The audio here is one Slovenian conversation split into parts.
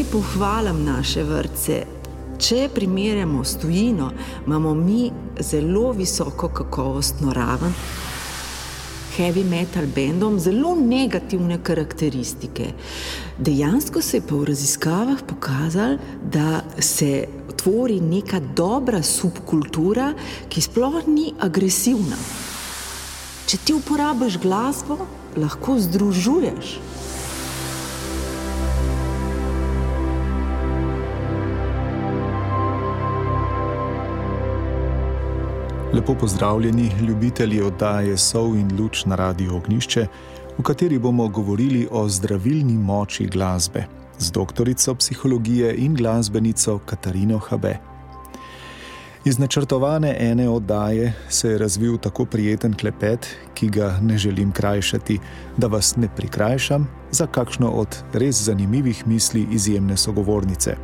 Prej pohvalim naše vrtce. Če primerjamo s tujino, imamo mi zelo visoko kakovostno raven heavy metal bendom zelo negativne karakteristike. Dejansko se je pa v raziskavah pokazalo, da se tvori neka dobra subkultura, ki sploh ni agresivna. Če ti uporabiš glasbo, lahko združuješ. Lepo pozdravljeni, ljubitelji oddaje Sov in Luč na Radio Ognišče, v kateri bomo govorili o zdravilni moči glasbe z doktorico psihologije in glasbenico Katarino Habe. Iz načrtovane ene oddaje se je razvil tako prijeten klepet, ki ga ne želim krajšati, da vas ne prikrajšam za kakšno od res zanimivih misli izjemne sogovornice.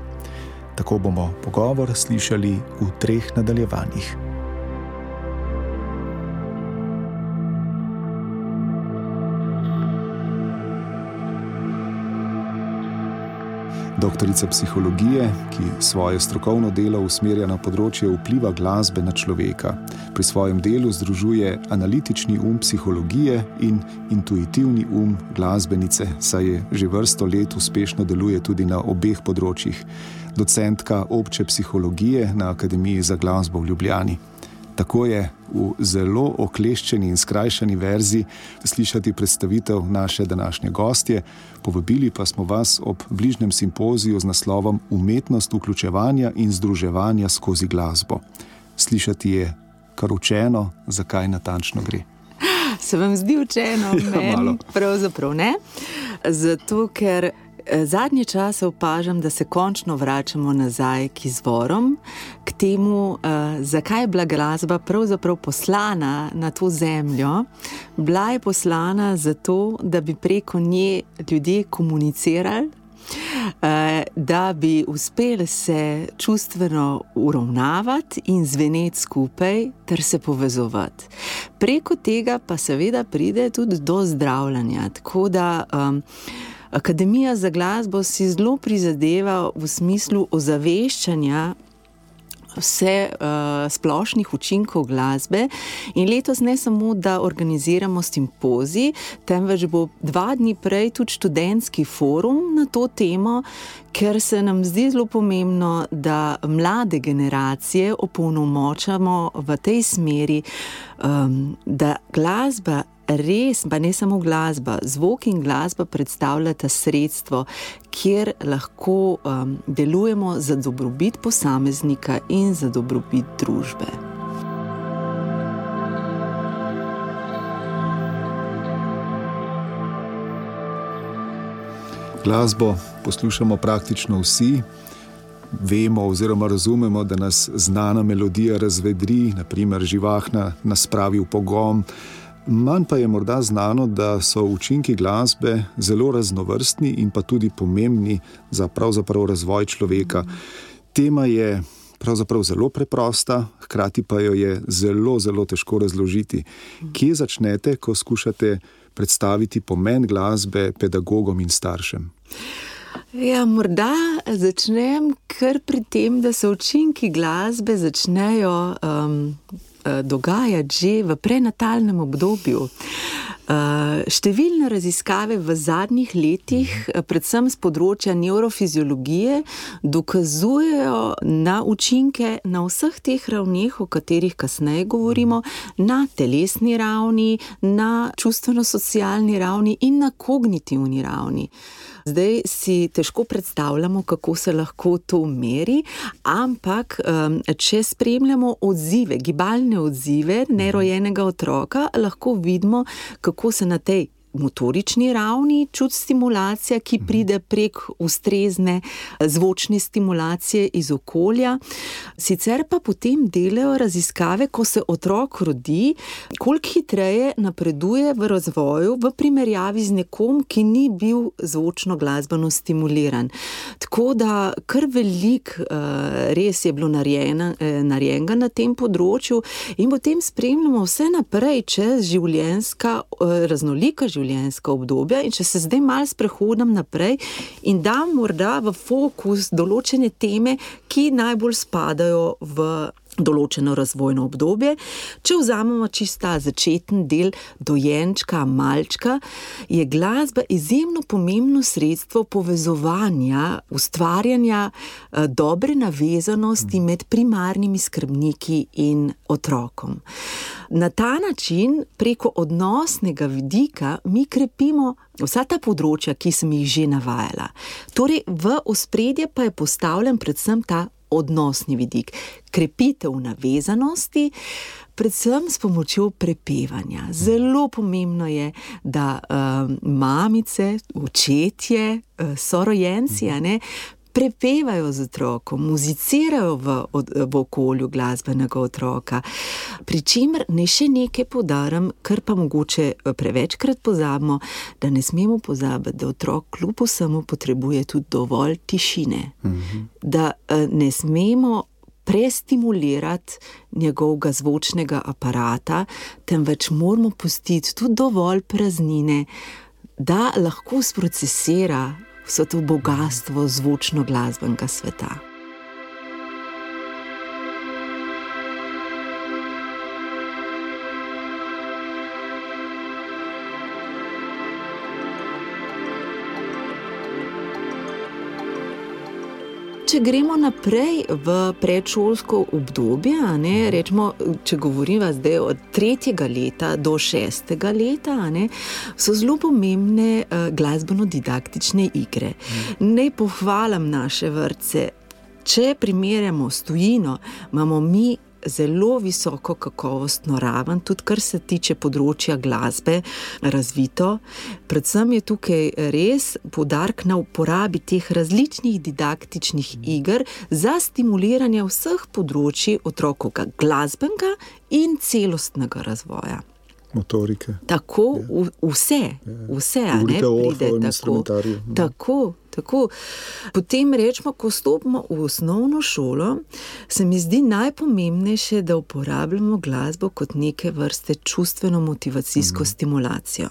Tako bomo pogovor slišali v treh nadaljevanjih. Doktorica psihologije, ki svoje strokovno delo usmerja na področje vpliva glasbe na človeka, pri svojem delu združuje analitični um psihologije in intuitivni um glasbenice, saj je že vrsto let uspešno deluje tudi na obeh področjih. Docentka obče psihologije na Akademiji za glasbo v Ljubljani. Tako je v zelo okleščeni in skrajšani verziji slišati predstavitev naše današnje gostje. Povabili pa smo vas ob bližnjem simpoziju z naslovom Umetnost vključevanja in združevanja skozi glasbo. Slišati je kar učeno, zakaj natančno gre. Se vam zdi učeno, ja, pravzaprav ne. Zato, ker zadnje čase opažam, da se končno vračamo nazaj k izvorom, k temu, uh, zakaj je bila glasba pravzaprav poslana na to zemljo. Bila je poslana zato, da bi preko nje ljudje komunicirali. Uh, da bi uspeli se čustveno uravnavati in zveneti skupaj, ter se povezovati. Preko tega pa seveda pride tudi do zdravljenja. Tako da um, Akademija za glasbo si zelo prizadeva v smislu ozaveščanja vse uh, splošnih učinkov glasbe. In letos ne samo, da organiziramo simpozij, temveč bo dva dni prej tudi študentski forum na to temo, ker se nam zdi zelo pomembno, da mlade generacije opolnomočamo v tej smeri, um, da glasba res, pa ne samo glasba, zvok in glasba predstavljata sredstvo, kjer lahko um, delujemo za dobrobit posameznika in za dobrobit družbe. Glasbo poslušamo praktično vsi. Vemo, oziroma razumemo, da nas znana melodija razvedri, naprimer živahna, nas spravi v pogon, Manj pa je morda znano, da so učinki glasbe zelo raznovrstni in pa tudi pomembni za razvoj človeka. Tema je pravzaprav zelo preprosta, hkrati pa jo je zelo, zelo težko razložiti. Kje začnete, ko skušate predstaviti pomen glasbe pedagogom in staršem? Ja, morda začnem kar pri tem, da se učinki glasbe začnejo um, Eh, dogajati že v prenatalnem obdobju. Eh, številne raziskave v zadnjih letih, eh, predvsem z področja neurofiziologije, dokazujejo na učinke na vseh teh ravneh, o katerih kasneje govorimo, na telesni ravni, na čustveno-socialni ravni in na kognitivni ravni. Zdaj si težko predstavljamo, kako se lahko to meri, ampak če spremljamo odzive, gibalne odzive nerojenega otroka, lahko vidimo, kako se na tej motorični ravni čut stimulacija, ki mhm. pride prek ustrezne eh, zvočne stimulacije iz okolja. Sicer pa potem delajo raziskave, ko se otrok rodi, koliko hitreje napreduje v razvoju v primerjavi z nekom, ki ni bil zvočno glasbeno stimuliran. Tako da kar velik eh, res je bilo eh, narejenega na tem področju in potem spremljamo vse naprej čez življenjska, raznolika življenjska življenjska obdobja. In če se zdaj malo sprehodim naprej in dam morda v fokus določene teme, ki najbolj spadajo v določeno razvojno obdobje. Če vzamemo čista začetni del dojenčka, malčka, je glasba izjemno pomembno sredstvo povezovanja, ustvarjanja eh, dobre navezanosti med primarnimi skrbniki in otrokom. Na ta način, preko odnosnega vidika, mi krepimo vsa ta področja, ki sem jih že navajala. Torej, v ospredje pa je postavljen predvsem ta odnosni vidik, krepitev navezanosti, predvsem s pomočjo prepevanja. Zelo pomembno je, da uh, mamice, očetje, uh, sorojenci, ne, prepevajo z otrokom, muzicirajo v, v okolju glasbenega otroka. Pričemer ne še nekaj podarim, kar pa mogoče eh, prevečkrat pozabimo, da ne smemo pozabiti, da otrok kljub vsemu potrebuje tudi dovolj tišine. Mhm. Da eh, ne smemo. Prestimulirati njegovega zvočnega aparata, temveč moramo pustiti tudi dovolj praznine, da lahko sprocesira vse to bogatstvo zvočno-glasbenega sveta. Če gremo naprej v predšolsko obdobje, ne, rečemo, če govorimo zdaj od tretjega leta do šestega leta, ne, so zelo pomembne uh, glasbeno-didaktične igre. Ne pohvalim naše vrste. Če primerjamo s tujino, imamo mi zelo visoko kakovostno raven, tudi kar se tiče področja glasbe, razvito. Predvsem je tukaj res podarek na uporabi teh različnih didaktičnih iger za stimuliranje vseh področji otrokovega glasbenega in celostnega razvoja motorike. Tako, ja. vse, ja. vse, a ne pride tako. Ja. Tako. Tako. Potem rečemo, ko stopimo v osnovno šolo, se mi zdi najpomembnejše, da uporabljamo glasbo kot neke vrste čustveno-motivacijsko mm. stimulacijo.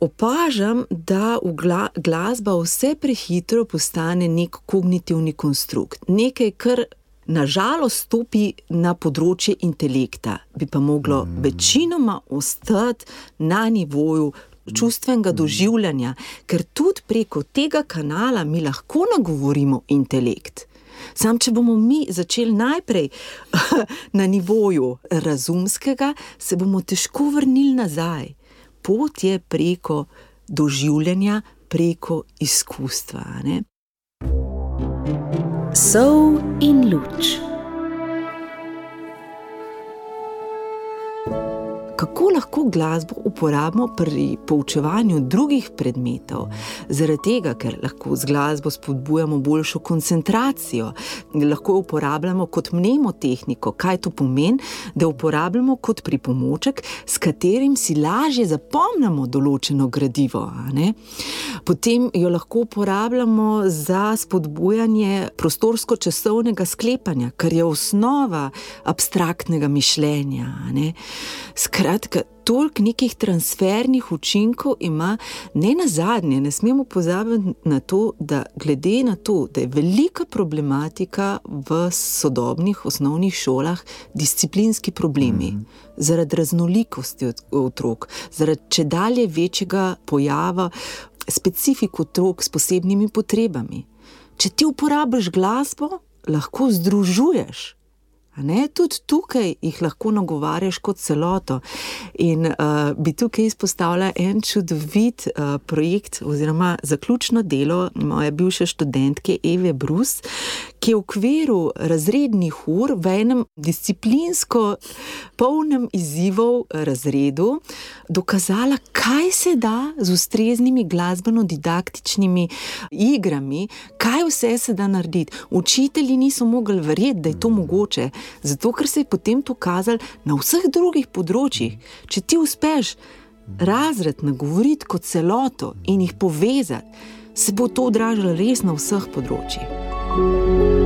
Opažam, da gla, glasba vse prehitro postane nek kognitivni konstrukt, nekaj, kar nažalost stopi na področje intelekta, bi pa moglo mm. večinoma ostati na nivoju čustvenega mm. doživljanja, ker tudi preko tega kanala mi lahko nagovorimo intelekt. Sam, če bomo mi začeli najprej na nivoju razumskega, se bomo težko vrnili nazaj. Pot je preko doživljanja, preko izkustva. Ne? Sol in luč. Kako lahko glasbo uporabimo pri poučevanju drugih predmetov. Zaradi tega, ker lahko z glasbo spodbujamo boljšo koncentracijo, lahko jo uporabljamo kot mnemotehniko. Kaj to pomeni? Da jo uporabljamo kot pripomoček, s katerim si lažje zapomnimo določeno gradivo. Potem jo lahko uporabljamo za spodbujanje prostorsko-časovnega sklepanja, kar je osnova abstraktnega mišljenja. Skratka, toliko nekih transfernih učinkov ima, ne na zadnje, ne smemo pozabiti na to, da glede na to, da je velika problematika v sodobnih osnovnih šolah, disciplinski problemi. Mm -hmm. Zaradi raznolikosti otrok, zaradi če dalje večjega pojava, specifik otrok s posebnimi potrebami. Če ti uporabiš glasbo, lahko združuješ tudi tukaj jih lahko nagovarjaš kot celoto. In uh, bi tukaj izpostavila en čudovit uh, projekt, oziroma zaključno delo moje bivše študentke Eve Brus, ki je v okviru razrednih ur v enem disciplinsko polnem izzivov razredu dokazala, kaj se da z ustreznimi glasbeno-didaktičnimi igrami, kaj vse se da narediti. Učitelji niso mogli verjeti, da je to mogoče. Zato, ker se je potem to kazalo na vseh drugih področjih. Če ti uspeš razred nagovoriti kot celoto in jih povezati, se bo to odražalo res na vseh področjih.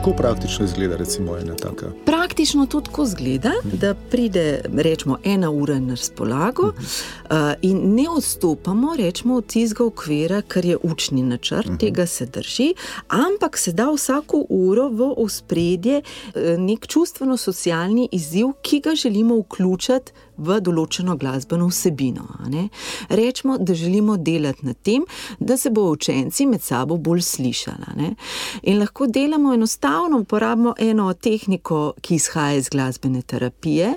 Kako praktično izgleda, recimo, ena taka? Praktično to tako izgleda, da pride, rečemo, ena ura na razpolago uh -huh. uh, in ne odstopamo, rečemo, od tistega okvira, kar je učni načrt, uh -huh. tega se drži, ampak se da vsako uro v ospredje uh, nek čustveno-socialni izziv, ki ga želimo vključiti v določeno glasbeno vsebino. Rečemo, da želimo delati na tem, da se bo učenci med sabo bolj slišali. In lahko delamo enostavno, uporabimo eno tehniko, ki izhaja iz glasbene terapije,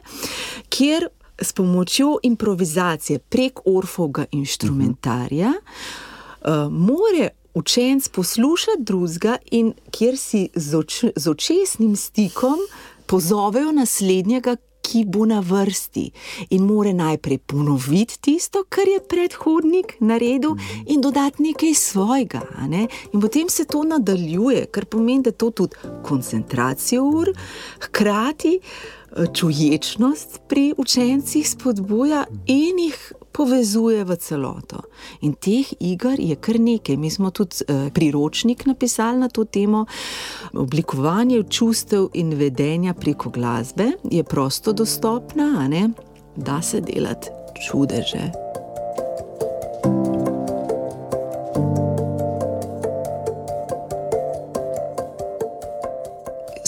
kjer s pomočjo improvizacije prek orfoga inštrumentarja uh, more. Učenec posluša drugega, in kjer si z, oč z očesnim stikom pozovejo naslednjega, ki bo na vrsti in more najprej ponoviti tisto, kar je predhodnik naredil, in dodati nekaj svojega. Ne? In potem se to nadaljuje, kar pomeni, da to tudi koncentracijo ur, hkrati eh, čuječnost pri učencih spodbuja in jih povezuje v celoto. In teh iger je kar nekaj. Mi smo tudi eh, priročnik napisali na to temo. Oblikovanje čustev in vedenja preko glasbe je prosto dostopna, da se delati čudeže.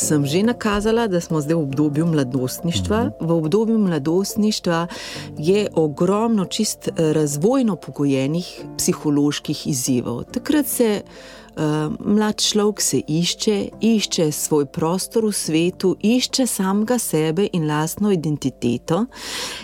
Sem že nakazala, da smo zdaj v obdobju mladostništva. V obdobju mladostništva je ogromno čist eh, razvojno pogojenih psiholoških izzivov. Takrat se uh, mlad človek se išče, išče svoj prostor v svetu, išče samega sebe in lastno identiteto.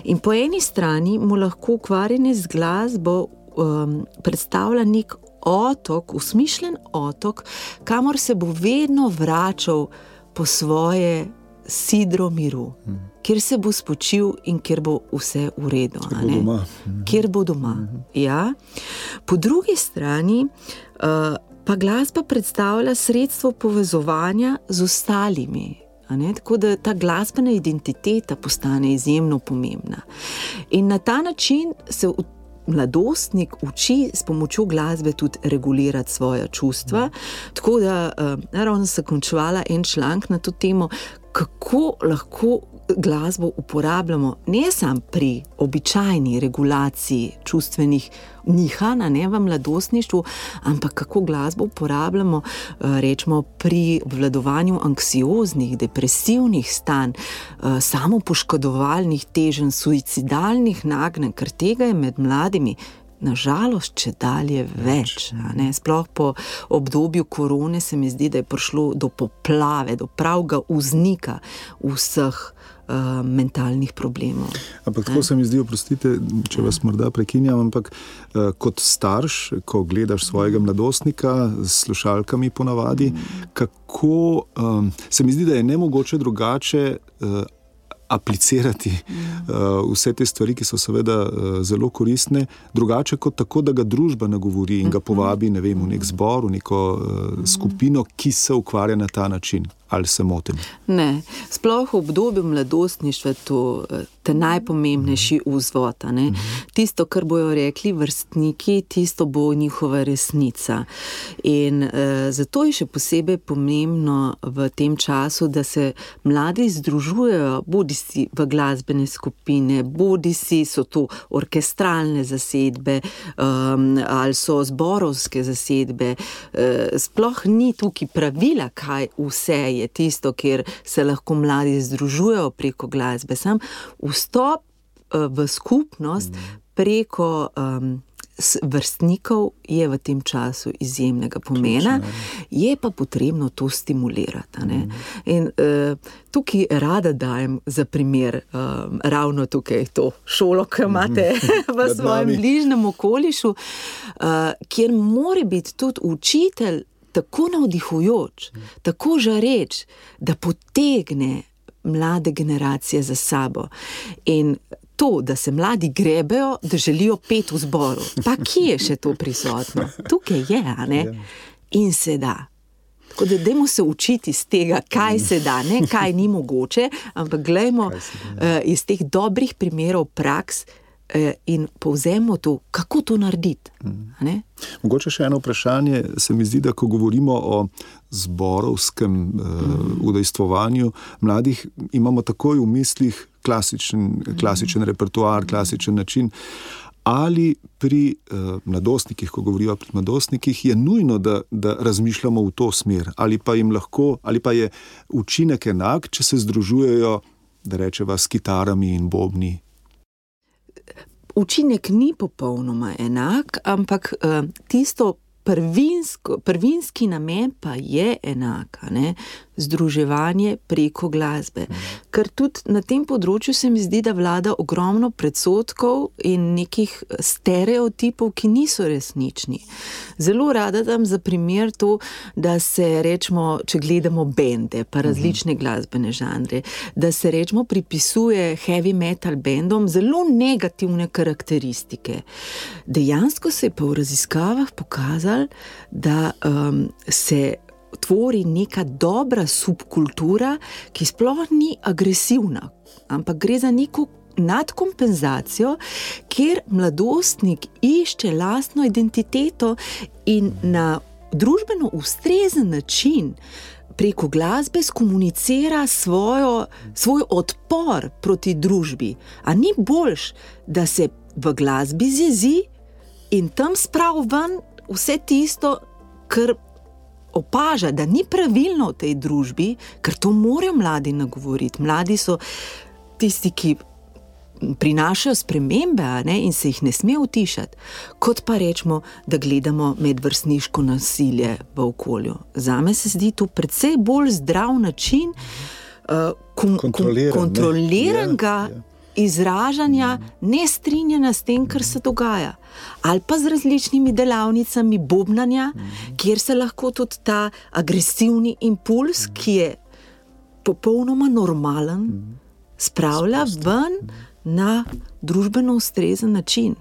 In po eni strani mu lahko ukvarjanje z glasbo um, predstavlja nek otok, usmišljen otok, kamor se bo vedno vračal po svoje sidro miru, mm. kjer se bo spočil in kjer bo vse v redu. Kjer bo doma. Kjer bo doma. Mm ja. Po drugi strani uh, pa glasba predstavlja sredstvo povezovanja z ostalimi. Tako da ta glasbena identiteta postane izjemno pomembna. In na ta način se v mladostnik uči s pomočjo glasbe tudi regulirati svoje čustva. Tako da, uh, ravno sem končala en članek na to temo, kako lahko glasbo uporabljamo ne samo pri običajni regulaciji čustvenih nihanj, ne v mladostništvu, ampak kako glasbo uporabljamo eh, rečemo, pri obvladovanju anksioznih, depresivnih stanj, eh, samopoškodovalnih teženj, suicidalnih nagnjen, ker tega je med mladimi nažalost, če dalje več. Sploh po obdobju korone se mi zdi, da je prišlo do poplave, do pravega vznika vseh. Uh, mentalnih problemov. Ampak tako se mi zdi, oprostite, če vas morda prekinjam, ampak uh, kot starš, ko gledaš svojega mladostnika s slušalkami, ponavadi, mm. kako um, se mi zdi, da je ne mogoče drugače. Uh, aplicirati uh, vse te stvari, ki so seveda uh, zelo koristne, drugače kot tako, da ga družba nagovori in ga povabi ne vem, v nek zbor, v neko uh, skupino, ki se ukvarja na ta način ali se motim? Ne, sploh v obdobju mladostništva to je najpomembnejši vzvod. Mhm. Tisto, kar bojo rekli vrstniki, tisto bo njihova resnica. In uh, zato je še posebej pomembno v tem času, da se mladi združujejo, bodi si v glasbene skupine, bodi si so to orkestralne zasedbe um, ali so zborovske zasedbe. Uh, sploh ni tukaj pravila, kaj vse je je tisto, kjer se lahko mladi združujejo preko glasbe. Sam vstop uh, v skupnost preko um, vrstnikov je v tem času izjemnega pomena, je pa potrebno to stimulirati. Mm. In uh, tukaj rada dajem za primer um, ravno tukaj to šolo, ki imate mm. v svojem bližnjem okolišu, uh, kjer mora biti tudi učitelj tako navdihujoč, tako žareč, da potegne mlade generacije za sabo. In to, da se mladi grebejo, da želijo pet v zboru, pa kje je še to prisotno? Tukaj je, a ne? Ja. In se da. Tako da, dajmo se učiti iz tega, kaj se da, ne kaj ni mogoče, ampak gledajmo uh, iz teh dobrih primerov praks, eh, in povzemo to, kako to narediti. Mm. Mogoče še eno vprašanje. Se mi zdi, da ko govorimo o zborovskem uh, udejstvovanju mladih, imamo takoj v mislih klasičen, klasičen repertoar, klasičen način. Ali pri uh, mladostnikih, ko govorijo pri mladostnikih, je nujno, da, da razmišljamo v to smer, ali pa, lahko, ali pa je učinek enak, če se združujejo, da rečemo, s kitarami in bobni. Učinek ni popolnoma enak, ampak uh, tisto prvinsko, prvinski namen pa je enak, ne? združevanje preko glasbe. Ker tudi na tem področju se mi zdi, da vlada ogromno predsotkov in nekih stereotipov, ki niso resnični. Zelo rada dam za primer to, da se rečemo, če gledamo bende, pa različne glasbene žanre, da se rečemo pripisuje heavy metal bendom zelo negativne karakteristike. Dejansko se je pa v raziskavah pokazalo, pokazali, da um, se tvori neka dobra subkultura, ki sploh ni agresivna, ampak gre za neko nadkompenzacijo, kjer mladostnik išče lastno identiteto in na družbeno ustrezen način. Preko glasbe skomunicira svojo, svoj odpor proti družbi. A ni boljš, da se v glasbi zjezi in tam spravi ven vse tisto, kar opaža, da ni pravilno v tej družbi, ker to morajo mladi nagovoriti. Mladi so tisti, ki prinašajo spremembe ne, in se jih ne sme utišati, kot pa rečemo, da gledamo medvrstniško nasilje v okolju. Za me se zdi to precej bolj zdrav način. Uh, kon, kontroliran, kontroliranega ja, ja izražanja nestrinjanja s tem, kar se dogaja, ali pa z različnimi delavnicami bobnanja, kjer se lahko tudi ta agresivni impuls, ki je popolnoma normalen, spravlja ven na družbeno ustrezen način.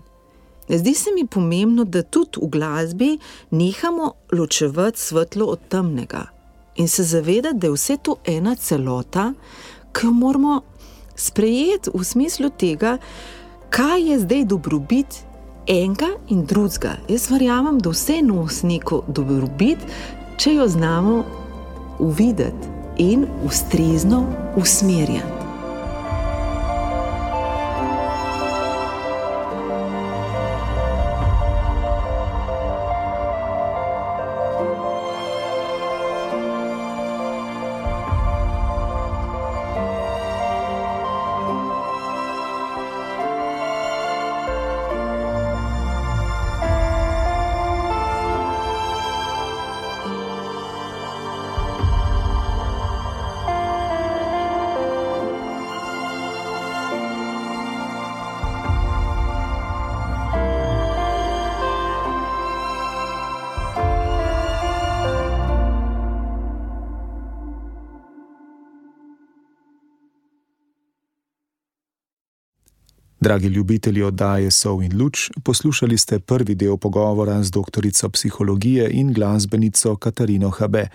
Zdi se mi pomembno, da tudi v glasbi nehamo ločevati svetlo od temnega in se zavedati, da je vse to ena celota, ki jo moramo sprejeti v smislu tega, kaj je zdaj dobrobit enega in drugega. Jaz verjamem, da vse nosi neko dobrobit, če jo znamo uvideti in ustrezno usmerjati. Dragi ljubitelji oddaje Sov in Luč, poslušali ste prvi del pogovora z doktorico psihologije in glasbenico Katarino Habe.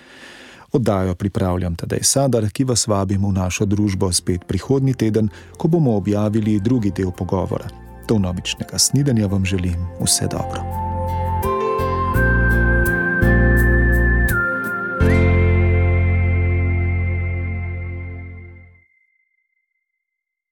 Oddajo pripravljam Tadej Sadar, ki vas vabim v našo družbo spet prihodnji teden, ko bomo objavili drugi del pogovora. Do novičnega snidenja vam želim vse dobro.